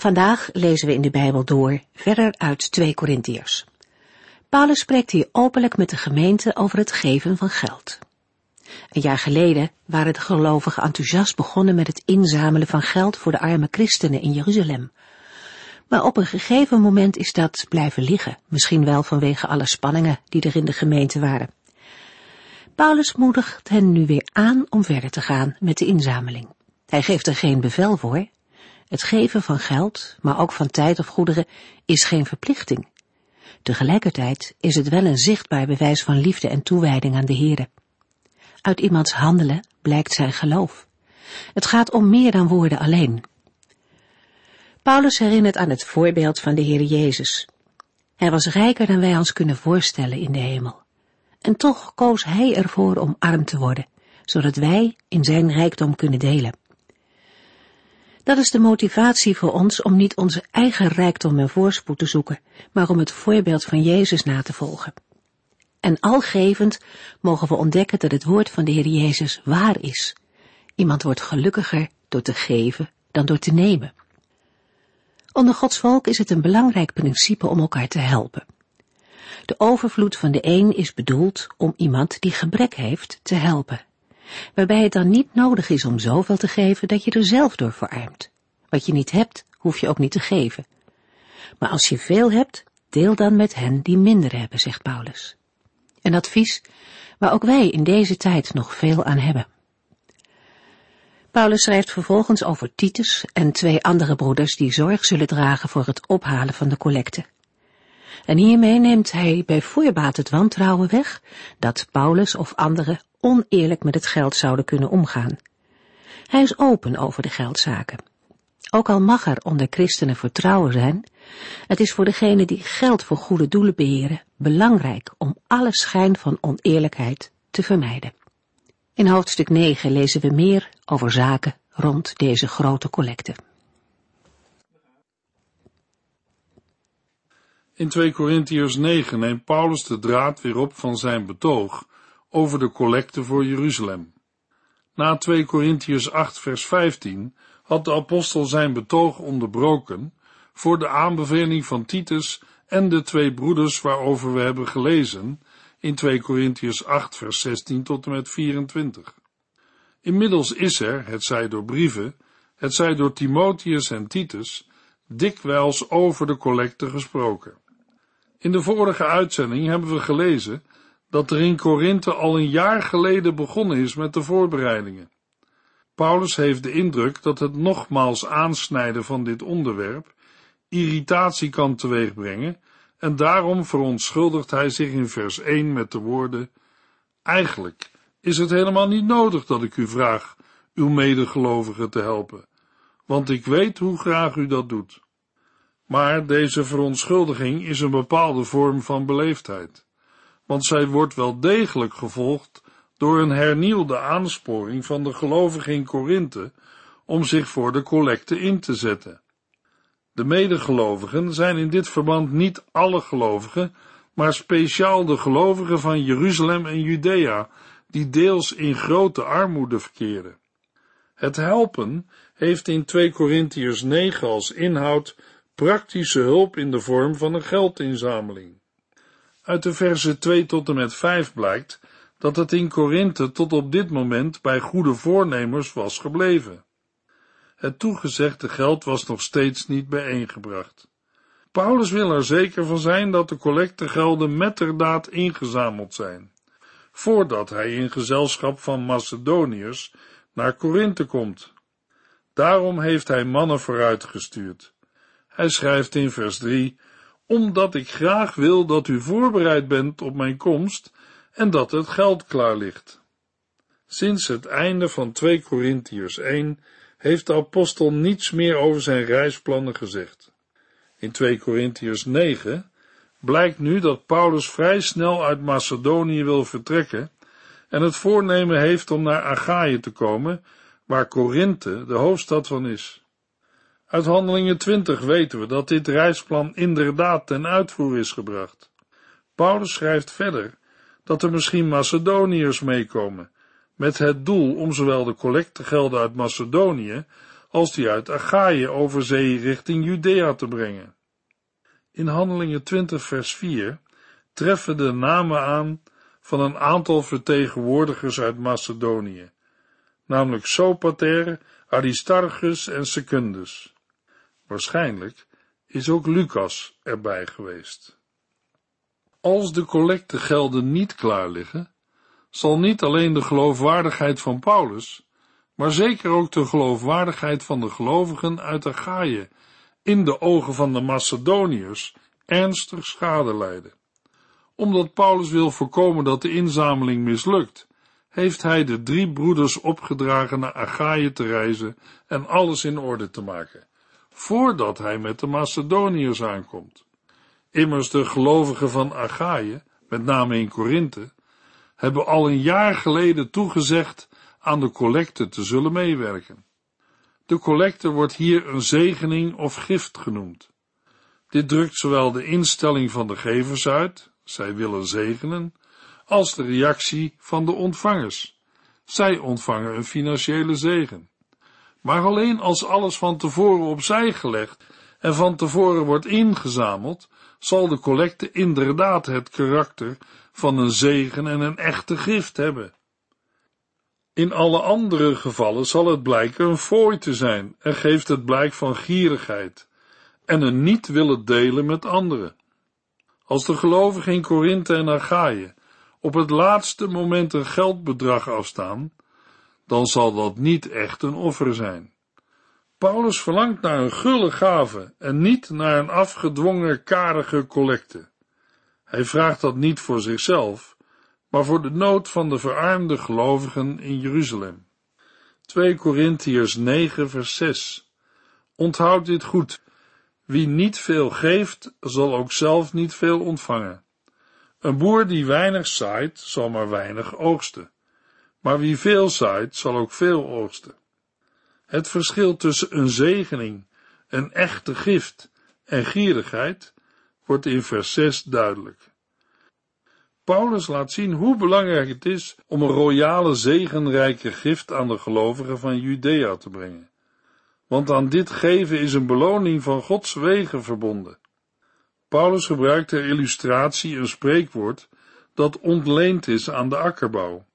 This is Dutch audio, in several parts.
Vandaag lezen we in de Bijbel door verder uit 2 Korintiërs. Paulus spreekt hier openlijk met de gemeente over het geven van geld. Een jaar geleden waren de gelovigen enthousiast begonnen met het inzamelen van geld voor de arme christenen in Jeruzalem. Maar op een gegeven moment is dat blijven liggen, misschien wel vanwege alle spanningen die er in de gemeente waren. Paulus moedigt hen nu weer aan om verder te gaan met de inzameling. Hij geeft er geen bevel voor, het geven van geld, maar ook van tijd of goederen, is geen verplichting. Tegelijkertijd is het wel een zichtbaar bewijs van liefde en toewijding aan de Heere. Uit iemands handelen blijkt zijn geloof. Het gaat om meer dan woorden alleen. Paulus herinnert aan het voorbeeld van de Heer Jezus. Hij was rijker dan wij ons kunnen voorstellen in de hemel. En toch koos hij ervoor om arm te worden, zodat wij in zijn rijkdom kunnen delen. Dat is de motivatie voor ons om niet onze eigen rijkdom en voorspoed te zoeken, maar om het voorbeeld van Jezus na te volgen. En algevend mogen we ontdekken dat het woord van de Heer Jezus waar is. Iemand wordt gelukkiger door te geven dan door te nemen. Onder Gods volk is het een belangrijk principe om elkaar te helpen. De overvloed van de een is bedoeld om iemand die gebrek heeft te helpen waarbij het dan niet nodig is om zoveel te geven dat je er zelf door verarmt. Wat je niet hebt, hoef je ook niet te geven. Maar als je veel hebt, deel dan met hen die minder hebben, zegt Paulus. Een advies waar ook wij in deze tijd nog veel aan hebben. Paulus schrijft vervolgens over Titus en twee andere broeders die zorg zullen dragen voor het ophalen van de collecte. En hiermee neemt hij bij voorbaat het wantrouwen weg dat Paulus of anderen oneerlijk met het geld zouden kunnen omgaan. Hij is open over de geldzaken. Ook al mag er onder christenen vertrouwen zijn, het is voor degenen die geld voor goede doelen beheren belangrijk om alle schijn van oneerlijkheid te vermijden. In hoofdstuk 9 lezen we meer over zaken rond deze grote collecte. In 2 Korintiërs 9 neemt Paulus de draad weer op van zijn betoog over de collecte voor Jeruzalem. Na 2 Korintiërs 8 vers 15 had de apostel zijn betoog onderbroken voor de aanbeveling van Titus en de twee broeders waarover we hebben gelezen in 2 Korintiërs 8 vers 16 tot en met 24. Inmiddels is er, het zij door brieven, het zij door Timotheus en Titus, dikwijls over de collecte gesproken. In de vorige uitzending hebben we gelezen dat er in Korinthe al een jaar geleden begonnen is met de voorbereidingen. Paulus heeft de indruk dat het nogmaals aansnijden van dit onderwerp irritatie kan teweegbrengen en daarom verontschuldigt hij zich in vers 1 met de woorden Eigenlijk is het helemaal niet nodig dat ik u vraag uw medegelovigen te helpen, want ik weet hoe graag u dat doet. Maar deze verontschuldiging is een bepaalde vorm van beleefdheid want zij wordt wel degelijk gevolgd door een hernieuwde aansporing van de gelovigen in Korinthe om zich voor de collecte in te zetten. De medegelovigen zijn in dit verband niet alle gelovigen, maar speciaal de gelovigen van Jeruzalem en Judea, die deels in grote armoede verkeren. Het helpen heeft in 2 Korintiërs 9 als inhoud praktische hulp in de vorm van een geldinzameling. Uit de versen 2 tot en met 5 blijkt dat het in Korinthe tot op dit moment bij goede voornemers was gebleven. Het toegezegde geld was nog steeds niet bijeengebracht. Paulus wil er zeker van zijn dat de collectegelden metterdaad ingezameld zijn, voordat hij in gezelschap van Macedoniërs naar Korinthe komt. Daarom heeft hij mannen vooruitgestuurd. Hij schrijft in vers 3 omdat ik graag wil dat u voorbereid bent op mijn komst en dat het geld klaar ligt. Sinds het einde van 2 Korintiërs 1 heeft de apostel niets meer over zijn reisplannen gezegd. In 2 Korintiërs 9 blijkt nu dat Paulus vrij snel uit Macedonië wil vertrekken en het voornemen heeft om naar Achaïe te komen, waar Korinthe de hoofdstad van is. Uit Handelingen 20 weten we dat dit reisplan inderdaad ten uitvoer is gebracht. Paulus schrijft verder dat er misschien Macedoniërs meekomen, met het doel om zowel de collectegelden uit Macedonië als die uit Achaïe over zee richting Judea te brengen. In Handelingen 20 vers 4 treffen de namen aan van een aantal vertegenwoordigers uit Macedonië, namelijk Sopater, Aristarchus en Secundus. Waarschijnlijk is ook Lucas erbij geweest. Als de collectegelden niet klaar liggen, zal niet alleen de geloofwaardigheid van Paulus, maar zeker ook de geloofwaardigheid van de gelovigen uit Achaïe in de ogen van de Macedoniërs ernstig schade lijden. Omdat Paulus wil voorkomen dat de inzameling mislukt, heeft hij de drie broeders opgedragen naar Achaïe te reizen en alles in orde te maken, voordat hij met de Macedoniërs aankomt. Immers de gelovigen van Achaïe, met name in Korinthe, hebben al een jaar geleden toegezegd aan de collecte te zullen meewerken. De collecte wordt hier een zegening of gift genoemd. Dit drukt zowel de instelling van de gevers uit, zij willen zegenen, als de reactie van de ontvangers. Zij ontvangen een financiële zegen. Maar alleen als alles van tevoren opzij gelegd en van tevoren wordt ingezameld, zal de collecte inderdaad het karakter van een zegen en een echte gift hebben. In alle andere gevallen zal het blijken een fooi te zijn en geeft het blijk van gierigheid en een niet willen delen met anderen. Als de gelovigen in Korinthe en Achaïe op het laatste moment een geldbedrag afstaan, dan zal dat niet echt een offer zijn. Paulus verlangt naar een gulle gave en niet naar een afgedwongen karige collecte. Hij vraagt dat niet voor zichzelf, maar voor de nood van de verarmde gelovigen in Jeruzalem. 2 Korintiërs 9 vers 6 Onthoud dit goed. Wie niet veel geeft, zal ook zelf niet veel ontvangen. Een boer die weinig zaait, zal maar weinig oogsten. Maar wie veel zaait, zal ook veel oogsten. Het verschil tussen een zegening, een echte gift en gierigheid wordt in vers 6 duidelijk. Paulus laat zien hoe belangrijk het is om een royale zegenrijke gift aan de gelovigen van Judea te brengen. Want aan dit geven is een beloning van Gods wegen verbonden. Paulus gebruikt ter illustratie een spreekwoord dat ontleend is aan de akkerbouw.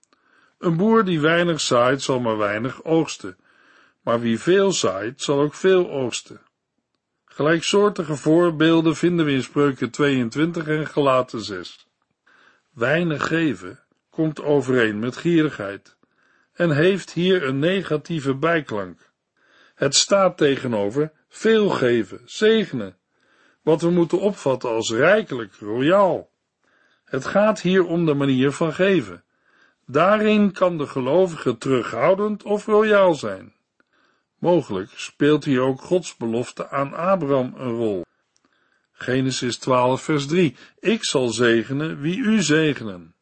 Een boer die weinig zaait zal maar weinig oogsten, maar wie veel zaait zal ook veel oogsten. Gelijksoortige voorbeelden vinden we in Spreuken 22 en Gelaten 6. Weinig geven komt overeen met gierigheid en heeft hier een negatieve bijklank. Het staat tegenover veel geven, zegenen, wat we moeten opvatten als rijkelijk, royaal. Het gaat hier om de manier van geven. Daarin kan de gelovige terughoudend of royaal zijn. Mogelijk speelt hier ook Gods belofte aan Abraham een rol. Genesis 12, vers 3. Ik zal zegenen wie u zegenen.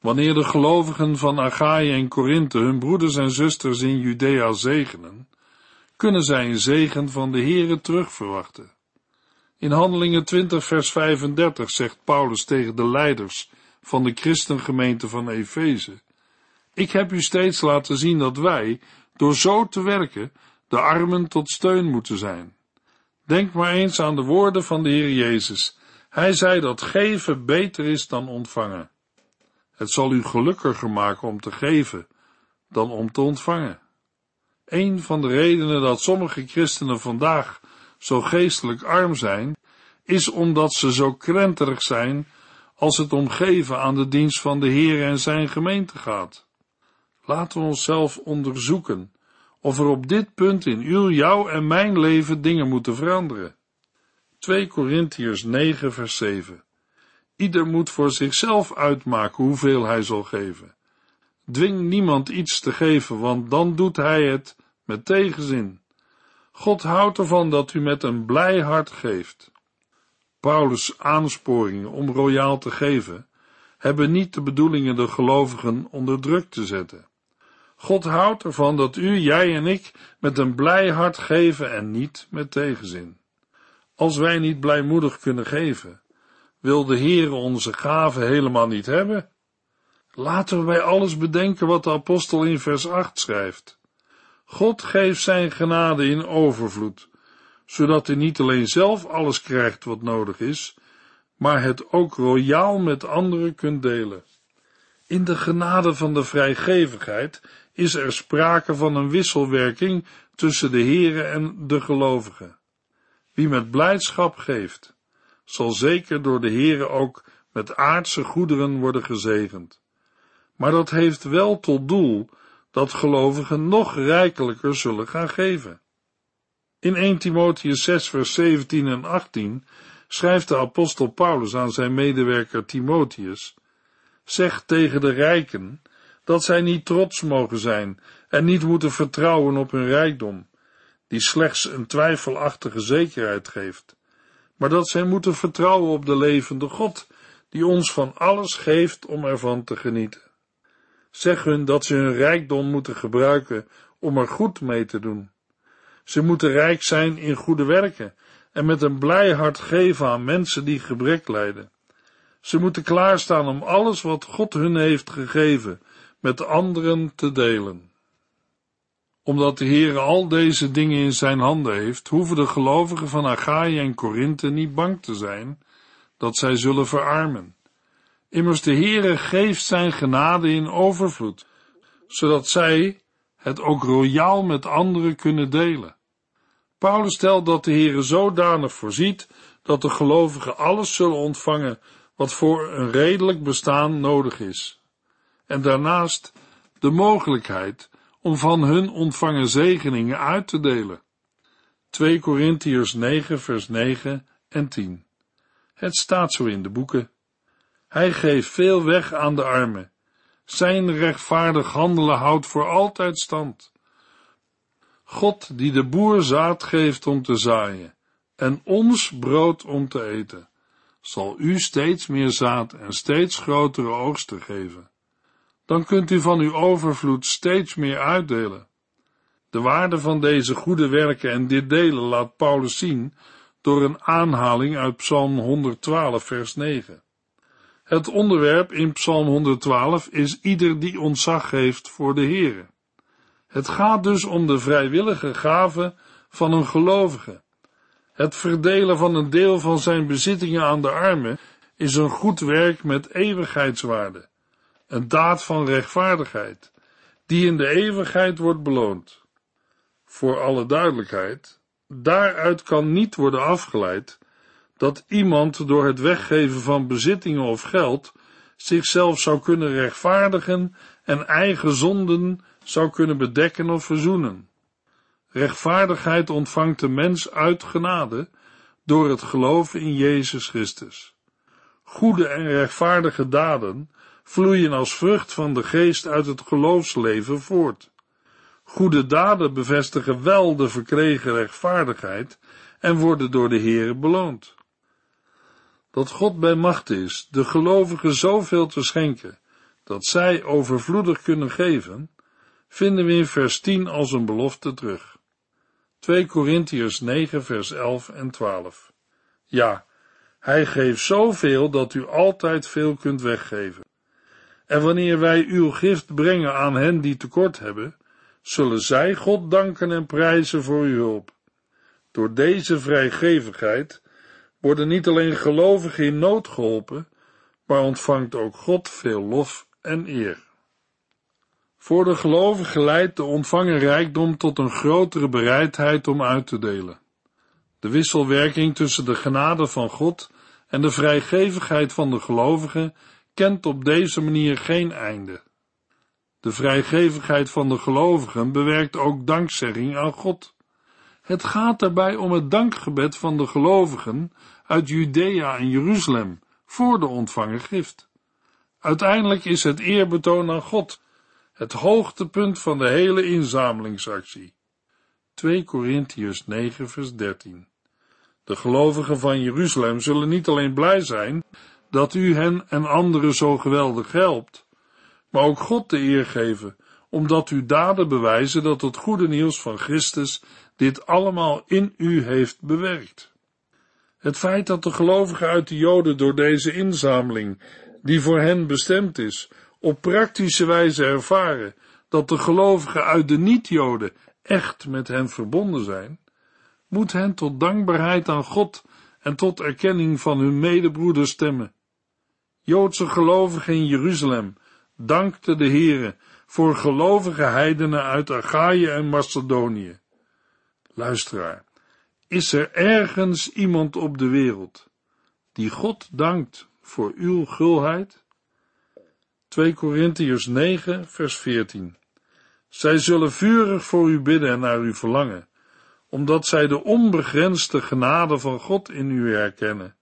Wanneer de gelovigen van Achaïe en Korinthe hun broeders en zusters in Judea zegenen, kunnen zij een zegen van de Heere terugverwachten. In Handelingen 20, vers 35 zegt Paulus tegen de leiders van de christengemeente van Efeze: Ik heb u steeds laten zien dat wij, door zo te werken, de armen tot steun moeten zijn. Denk maar eens aan de woorden van de Heer Jezus. Hij zei dat geven beter is dan ontvangen. Het zal u gelukkiger maken om te geven dan om te ontvangen. Een van de redenen dat sommige christenen vandaag zo geestelijk arm zijn, is omdat ze zo krenterig zijn als het om geven aan de dienst van de Heer en zijn gemeente gaat. Laten we onszelf onderzoeken of er op dit punt in uw, jouw en mijn leven dingen moeten veranderen. 2 Korintiërs 9 vers 7 Ieder moet voor zichzelf uitmaken hoeveel hij zal geven. Dwing niemand iets te geven, want dan doet hij het met tegenzin. God houdt ervan dat u met een blij hart geeft. Paulus' aansporingen om royaal te geven hebben niet de bedoelingen de gelovigen onder druk te zetten. God houdt ervan dat u, jij en ik met een blij hart geven en niet met tegenzin. Als wij niet blijmoedig kunnen geven, wil de Heere onze gaven helemaal niet hebben. Laten we bij alles bedenken wat de apostel in vers 8 schrijft. God geeft zijn genade in overvloed, zodat u niet alleen zelf alles krijgt wat nodig is, maar het ook royaal met anderen kunt delen. In de genade van de vrijgevigheid is er sprake van een wisselwerking tussen de Heere en de gelovigen. Wie met blijdschap geeft, zal zeker door de Heere ook met aardse goederen worden gezegend. Maar dat heeft wel tot doel dat gelovigen nog rijkelijker zullen gaan geven. In 1 Timotheus 6 vers 17 en 18 schrijft de apostel Paulus aan zijn medewerker Timotheus, zeg tegen de rijken dat zij niet trots mogen zijn en niet moeten vertrouwen op hun rijkdom, die slechts een twijfelachtige zekerheid geeft, maar dat zij moeten vertrouwen op de levende God, die ons van alles geeft om ervan te genieten. Zeg hun dat ze hun rijkdom moeten gebruiken om er goed mee te doen. Ze moeten rijk zijn in goede werken en met een blij hart geven aan mensen die gebrek lijden. Ze moeten klaarstaan om alles wat God hun heeft gegeven met anderen te delen. Omdat de Heer al deze dingen in zijn handen heeft, hoeven de gelovigen van Achaïe en Korinthe niet bang te zijn dat zij zullen verarmen. Immers de Heere geeft zijn genade in overvloed, zodat zij het ook royaal met anderen kunnen delen. Paulus stelt dat de Heere zodanig voorziet dat de gelovigen alles zullen ontvangen wat voor een redelijk bestaan nodig is. En daarnaast de mogelijkheid om van hun ontvangen zegeningen uit te delen. 2 Korintiërs 9 vers 9 en 10. Het staat zo in de boeken. Hij geeft veel weg aan de armen. Zijn rechtvaardig handelen houdt voor altijd stand. God die de boer zaad geeft om te zaaien en ons brood om te eten, zal u steeds meer zaad en steeds grotere oogsten geven. Dan kunt u van uw overvloed steeds meer uitdelen. De waarde van deze goede werken en dit delen laat Paulus zien door een aanhaling uit Psalm 112, vers 9. Het onderwerp in Psalm 112 is ieder die ontzag heeft voor de Heere. Het gaat dus om de vrijwillige gave van een gelovige. Het verdelen van een deel van zijn bezittingen aan de armen is een goed werk met eeuwigheidswaarde, een daad van rechtvaardigheid, die in de eeuwigheid wordt beloond. Voor alle duidelijkheid, daaruit kan niet worden afgeleid dat iemand door het weggeven van bezittingen of geld zichzelf zou kunnen rechtvaardigen en eigen zonden zou kunnen bedekken of verzoenen. Rechtvaardigheid ontvangt de mens uit genade door het geloven in Jezus Christus. Goede en rechtvaardige daden vloeien als vrucht van de geest uit het geloofsleven voort. Goede daden bevestigen wel de verkregen rechtvaardigheid en worden door de Heere beloond dat God bij macht is de gelovigen zoveel te schenken, dat zij overvloedig kunnen geven, vinden we in vers 10 als een belofte terug. 2 Korintiërs 9 vers 11 en 12. Ja, hij geeft zoveel dat u altijd veel kunt weggeven. En wanneer wij uw gift brengen aan hen die tekort hebben, zullen zij God danken en prijzen voor uw hulp. Door deze vrijgevigheid worden niet alleen gelovigen in nood geholpen, maar ontvangt ook God veel lof en eer. Voor de gelovigen leidt de ontvangen rijkdom tot een grotere bereidheid om uit te delen. De wisselwerking tussen de genade van God en de vrijgevigheid van de gelovigen kent op deze manier geen einde. De vrijgevigheid van de gelovigen bewerkt ook dankzegging aan God. Het gaat daarbij om het dankgebed van de gelovigen uit Judea en Jeruzalem voor de ontvangen gift. Uiteindelijk is het eerbetoon aan God het hoogtepunt van de hele inzamelingsactie. 2 Korintiërs 9 vers 13. De gelovigen van Jeruzalem zullen niet alleen blij zijn dat u hen en anderen zo geweldig helpt, maar ook God de eer geven, omdat uw daden bewijzen dat het goede nieuws van Christus dit allemaal in u heeft bewerkt. Het feit dat de gelovigen uit de Joden door deze inzameling, die voor hen bestemd is, op praktische wijze ervaren dat de gelovigen uit de niet-Joden echt met hen verbonden zijn, moet hen tot dankbaarheid aan God en tot erkenning van hun medebroeders stemmen. Joodse gelovigen in Jeruzalem dankten de Heere voor gelovige heidenen uit Achaïe en Macedonië. Luisteraar, is er ergens iemand op de wereld die God dankt voor uw gulheid? 2 Korintiërs 9 vers 14 Zij zullen vurig voor u bidden en naar u verlangen, omdat zij de onbegrensde genade van God in u herkennen.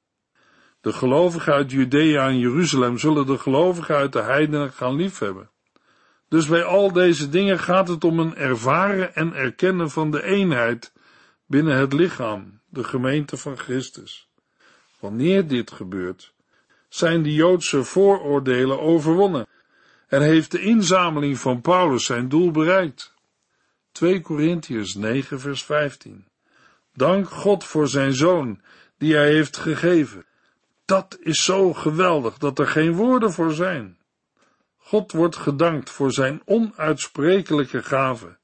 De gelovigen uit Judea en Jeruzalem zullen de gelovigen uit de heidenen gaan liefhebben. Dus bij al deze dingen gaat het om een ervaren en erkennen van de eenheid binnen het lichaam, de gemeente van Christus. Wanneer dit gebeurt, zijn de Joodse vooroordelen overwonnen en heeft de inzameling van Paulus zijn doel bereikt. 2 Korintiërs 9 vers 15 Dank God voor zijn zoon, die hij heeft gegeven. Dat is zo geweldig dat er geen woorden voor zijn. God wordt gedankt voor zijn onuitsprekelijke gave,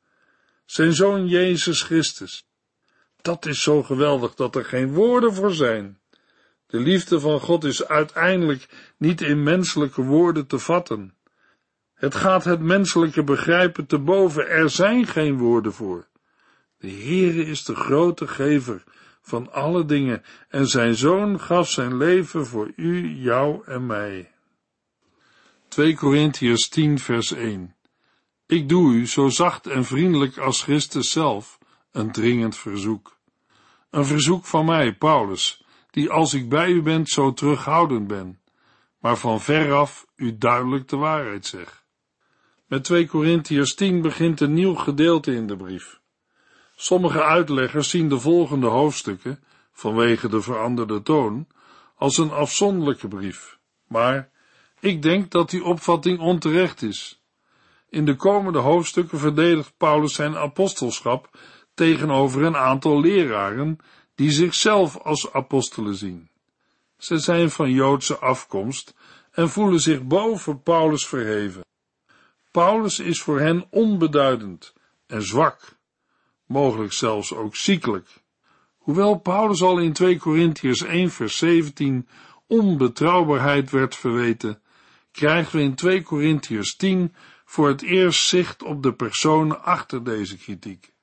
zijn zoon Jezus Christus. Dat is zo geweldig dat er geen woorden voor zijn. De liefde van God is uiteindelijk niet in menselijke woorden te vatten. Het gaat het menselijke begrijpen te boven, er zijn geen woorden voor. De Heere is de grote gever van alle dingen en zijn zoon gaf zijn leven voor u, jou en mij. 2 Korintiërs 10 vers 1 Ik doe u zo zacht en vriendelijk als Christus zelf een dringend verzoek. Een verzoek van mij, Paulus, die als ik bij u ben zo terughoudend ben, maar van veraf u duidelijk de waarheid zeg. Met 2 Korintiërs 10 begint een nieuw gedeelte in de brief. Sommige uitleggers zien de volgende hoofdstukken, vanwege de veranderde toon, als een afzonderlijke brief, maar ik denk dat die opvatting onterecht is. In de komende hoofdstukken verdedigt Paulus zijn apostelschap tegenover een aantal leraren die zichzelf als apostelen zien. Ze zijn van Joodse afkomst en voelen zich boven Paulus verheven. Paulus is voor hen onbeduidend en zwak, mogelijk zelfs ook ziekelijk. Hoewel Paulus al in 2 Korintiërs 1 vers 17 onbetrouwbaarheid werd verweten, krijgen we in 2 Korintiërs 10 voor het eerst zicht op de personen achter deze kritiek.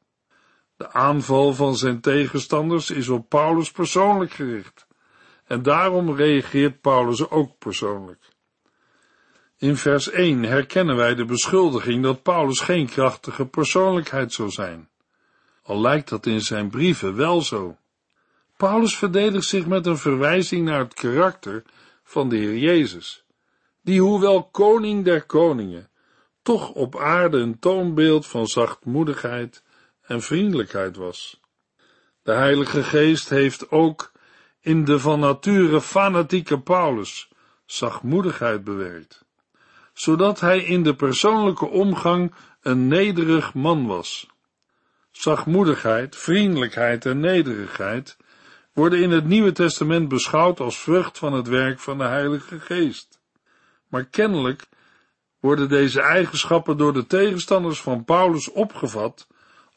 De aanval van zijn tegenstanders is op Paulus persoonlijk gericht, en daarom reageert Paulus ook persoonlijk. In vers 1 herkennen wij de beschuldiging dat Paulus geen krachtige persoonlijkheid zou zijn, al lijkt dat in zijn brieven wel zo. Paulus verdedigt zich met een verwijzing naar het karakter van de Heer Jezus, die hoewel koning der koningen, toch op aarde een toonbeeld van zachtmoedigheid en vriendelijkheid was. De Heilige Geest heeft ook in de van nature fanatieke Paulus zachtmoedigheid bewerkt, zodat hij in de persoonlijke omgang een nederig man was. Zachtmoedigheid, vriendelijkheid en nederigheid worden in het Nieuwe Testament beschouwd als vrucht van het werk van de Heilige Geest. Maar kennelijk worden deze eigenschappen door de tegenstanders van Paulus opgevat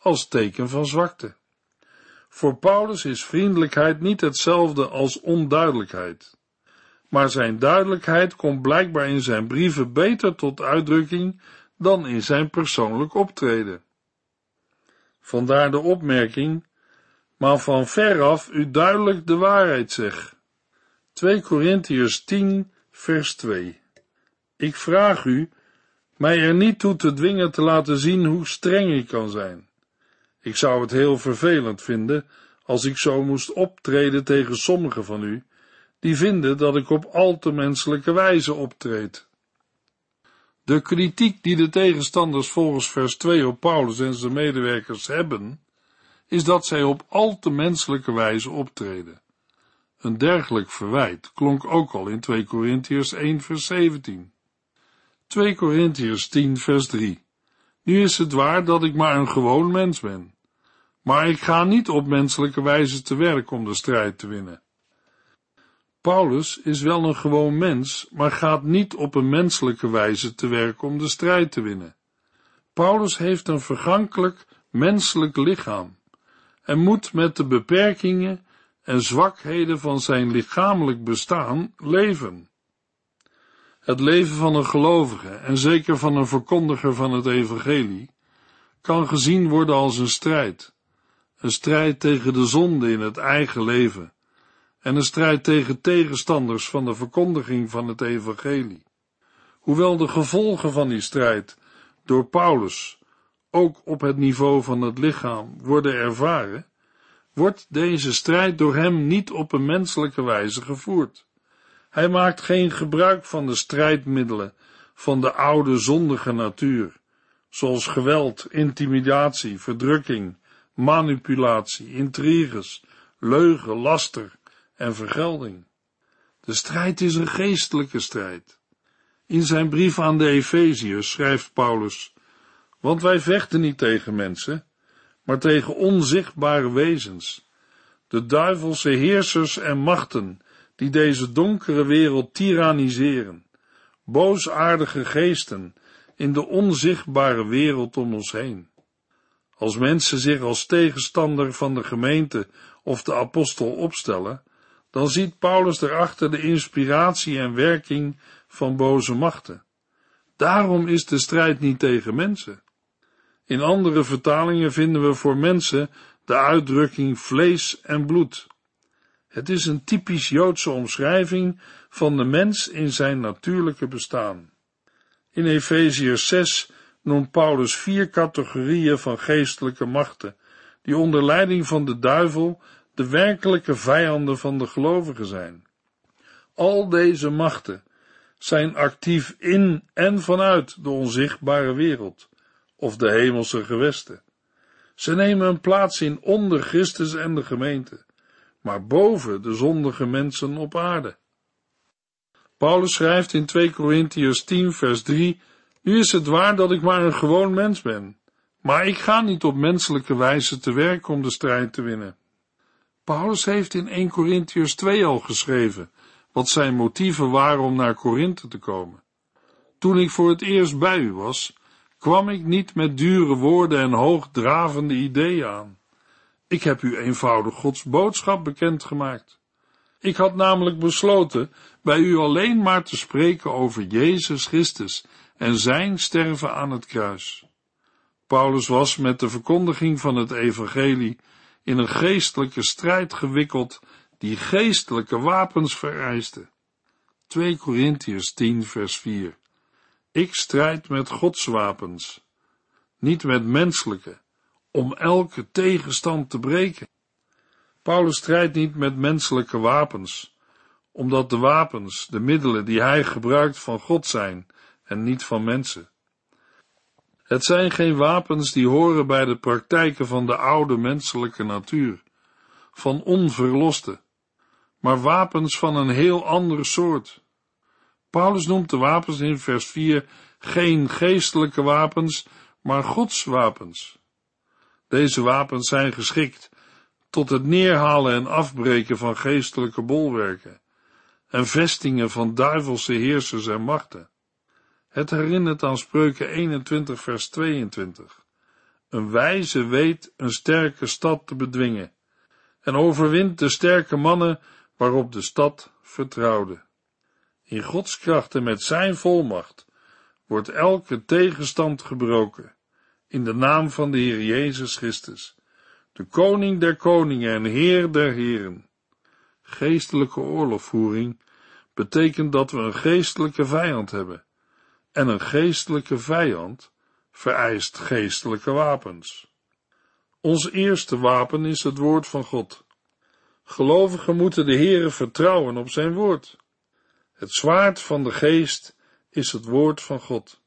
als teken van zwakte. Voor Paulus is vriendelijkheid niet hetzelfde als onduidelijkheid, maar zijn duidelijkheid komt blijkbaar in zijn brieven beter tot uitdrukking dan in zijn persoonlijk optreden. Vandaar de opmerking, maar van veraf u duidelijk de waarheid zeg. 2 Korintiërs 10 vers 2 Ik vraag u, mij er niet toe te dwingen te laten zien hoe streng ik kan zijn. Ik zou het heel vervelend vinden als ik zo moest optreden tegen sommigen van u, die vinden dat ik op al te menselijke wijze optreed. De kritiek die de tegenstanders volgens vers 2 op Paulus en zijn medewerkers hebben, is dat zij op al te menselijke wijze optreden. Een dergelijk verwijt klonk ook al in 2 Korintiërs 1 vers 17. 2 Korintiërs 10 vers 3. Nu is het waar dat ik maar een gewoon mens ben. Maar ik ga niet op menselijke wijze te werk om de strijd te winnen. Paulus is wel een gewoon mens, maar gaat niet op een menselijke wijze te werk om de strijd te winnen. Paulus heeft een vergankelijk menselijk lichaam en moet met de beperkingen en zwakheden van zijn lichamelijk bestaan leven. Het leven van een gelovige en zeker van een verkondiger van het evangelie kan gezien worden als een strijd. Een strijd tegen de zonde in het eigen leven en een strijd tegen tegenstanders van de verkondiging van het evangelie. Hoewel de gevolgen van die strijd door Paulus ook op het niveau van het lichaam worden ervaren, wordt deze strijd door hem niet op een menselijke wijze gevoerd. Hij maakt geen gebruik van de strijdmiddelen van de oude zondige natuur, zoals geweld, intimidatie, verdrukking, manipulatie, intriges, leugen, laster en vergelding. De strijd is een geestelijke strijd. In zijn brief aan de Efeziërs schrijft Paulus, want wij vechten niet tegen mensen, maar tegen onzichtbare wezens, de duivelse heersers en machten, die deze donkere wereld tyranniseren, boosaardige geesten in de onzichtbare wereld om ons heen. Als mensen zich als tegenstander van de gemeente of de apostel opstellen, dan ziet Paulus erachter de inspiratie en werking van boze machten. Daarom is de strijd niet tegen mensen. In andere vertalingen vinden we voor mensen de uitdrukking vlees en bloed. Het is een typisch Joodse omschrijving van de mens in zijn natuurlijke bestaan. In Efeziërs 6 noemt Paulus vier categorieën van geestelijke machten, die onder leiding van de duivel de werkelijke vijanden van de gelovigen zijn. Al deze machten zijn actief in en vanuit de onzichtbare wereld of de hemelse gewesten. Ze nemen een plaats in onder Christus en de gemeente, maar boven de zondige mensen op aarde. Paulus schrijft in 2 Corinthiërs 10 vers 3, nu is het waar dat ik maar een gewoon mens ben, maar ik ga niet op menselijke wijze te werk om de strijd te winnen. Paulus heeft in 1 Corinthiërs 2 al geschreven wat zijn motieven waren om naar Korinthe te komen. Toen ik voor het eerst bij u was, kwam ik niet met dure woorden en hoogdravende ideeën aan. Ik heb u eenvoudig Gods boodschap bekendgemaakt. Ik had namelijk besloten bij u alleen maar te spreken over Jezus Christus en zijn sterven aan het kruis. Paulus was met de verkondiging van het evangelie in een geestelijke strijd gewikkeld die geestelijke wapens vereiste. 2 Korintiërs 10 vers 4 Ik strijd met Gods wapens, niet met menselijke, om elke tegenstand te breken. Paulus strijdt niet met menselijke wapens, omdat de wapens, de middelen die hij gebruikt van God zijn en niet van mensen. Het zijn geen wapens die horen bij de praktijken van de oude menselijke natuur, van onverloste, maar wapens van een heel andere soort. Paulus noemt de wapens in vers 4 geen geestelijke wapens, maar Gods wapens. Deze wapens zijn geschikt tot het neerhalen en afbreken van geestelijke bolwerken en vestingen van duivelse heersers en machten. Het herinnert aan Spreuken 21 vers 22. Een wijze weet een sterke stad te bedwingen en overwint de sterke mannen waarop de stad vertrouwde. In Gods kracht en met zijn volmacht wordt elke tegenstand gebroken in de naam van de Heer Jezus Christus, de koning der koningen en heer der heren. Geestelijke oorlogvoering betekent dat we een geestelijke vijand hebben en een geestelijke vijand vereist geestelijke wapens. Ons eerste wapen is het woord van God. Gelovigen moeten de Heere vertrouwen op zijn woord. Het zwaard van de geest is het woord van God.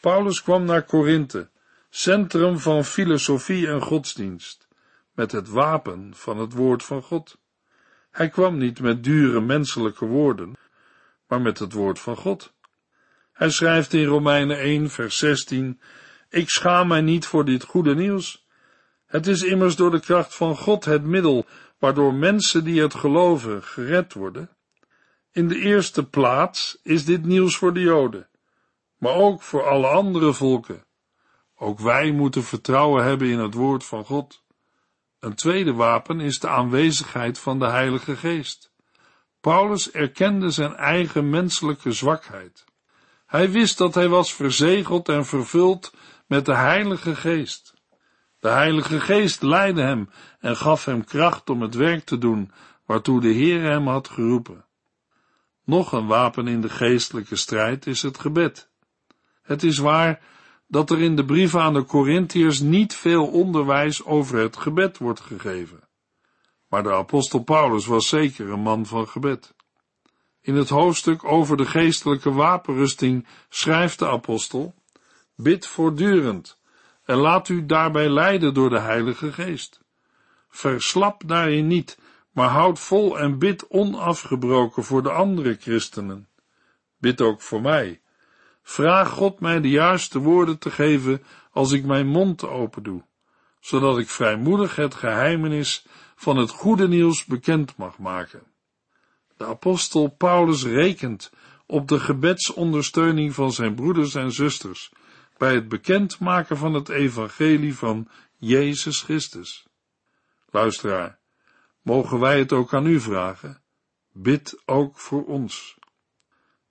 Paulus kwam naar Korinthe, centrum van filosofie en godsdienst, met het wapen van het woord van God. Hij kwam niet met dure menselijke woorden, maar met het woord van God. Hij schrijft in Romeinen 1, vers 16: Ik schaam mij niet voor dit goede nieuws. Het is immers door de kracht van God het middel waardoor mensen die het geloven gered worden. In de eerste plaats is dit nieuws voor de Joden, maar ook voor alle andere volken. Ook wij moeten vertrouwen hebben in het woord van God. Een tweede wapen is de aanwezigheid van de Heilige Geest. Paulus erkende zijn eigen menselijke zwakheid. Hij wist dat hij was verzegeld en vervuld met de Heilige Geest. De Heilige Geest leidde hem en gaf hem kracht om het werk te doen waartoe de Heer hem had geroepen. Nog een wapen in de geestelijke strijd is het gebed. Het is waar dat er in de brieven aan de Corinthiërs niet veel onderwijs over het gebed wordt gegeven. Maar de apostel Paulus was zeker een man van gebed. In het hoofdstuk over de geestelijke wapenrusting schrijft de apostel: Bid voortdurend en laat u daarbij leiden door de Heilige Geest. Verslap daarin niet, maar houd vol en bid onafgebroken voor de andere christenen. Bid ook voor mij. Vraag God mij de juiste woorden te geven als ik mijn mond open doe, zodat ik vrijmoedig het geheimenis van het goede nieuws bekend mag maken. De apostel Paulus rekent op de gebedsondersteuning van zijn broeders en zusters bij het bekendmaken van het evangelie van Jezus Christus. Luisteraar, mogen wij het ook aan u vragen? Bid ook voor ons.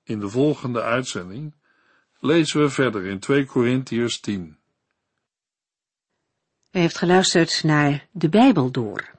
In de volgende uitzending lezen we verder in 2 Korintiërs 10. U heeft geluisterd naar De Bijbel Door,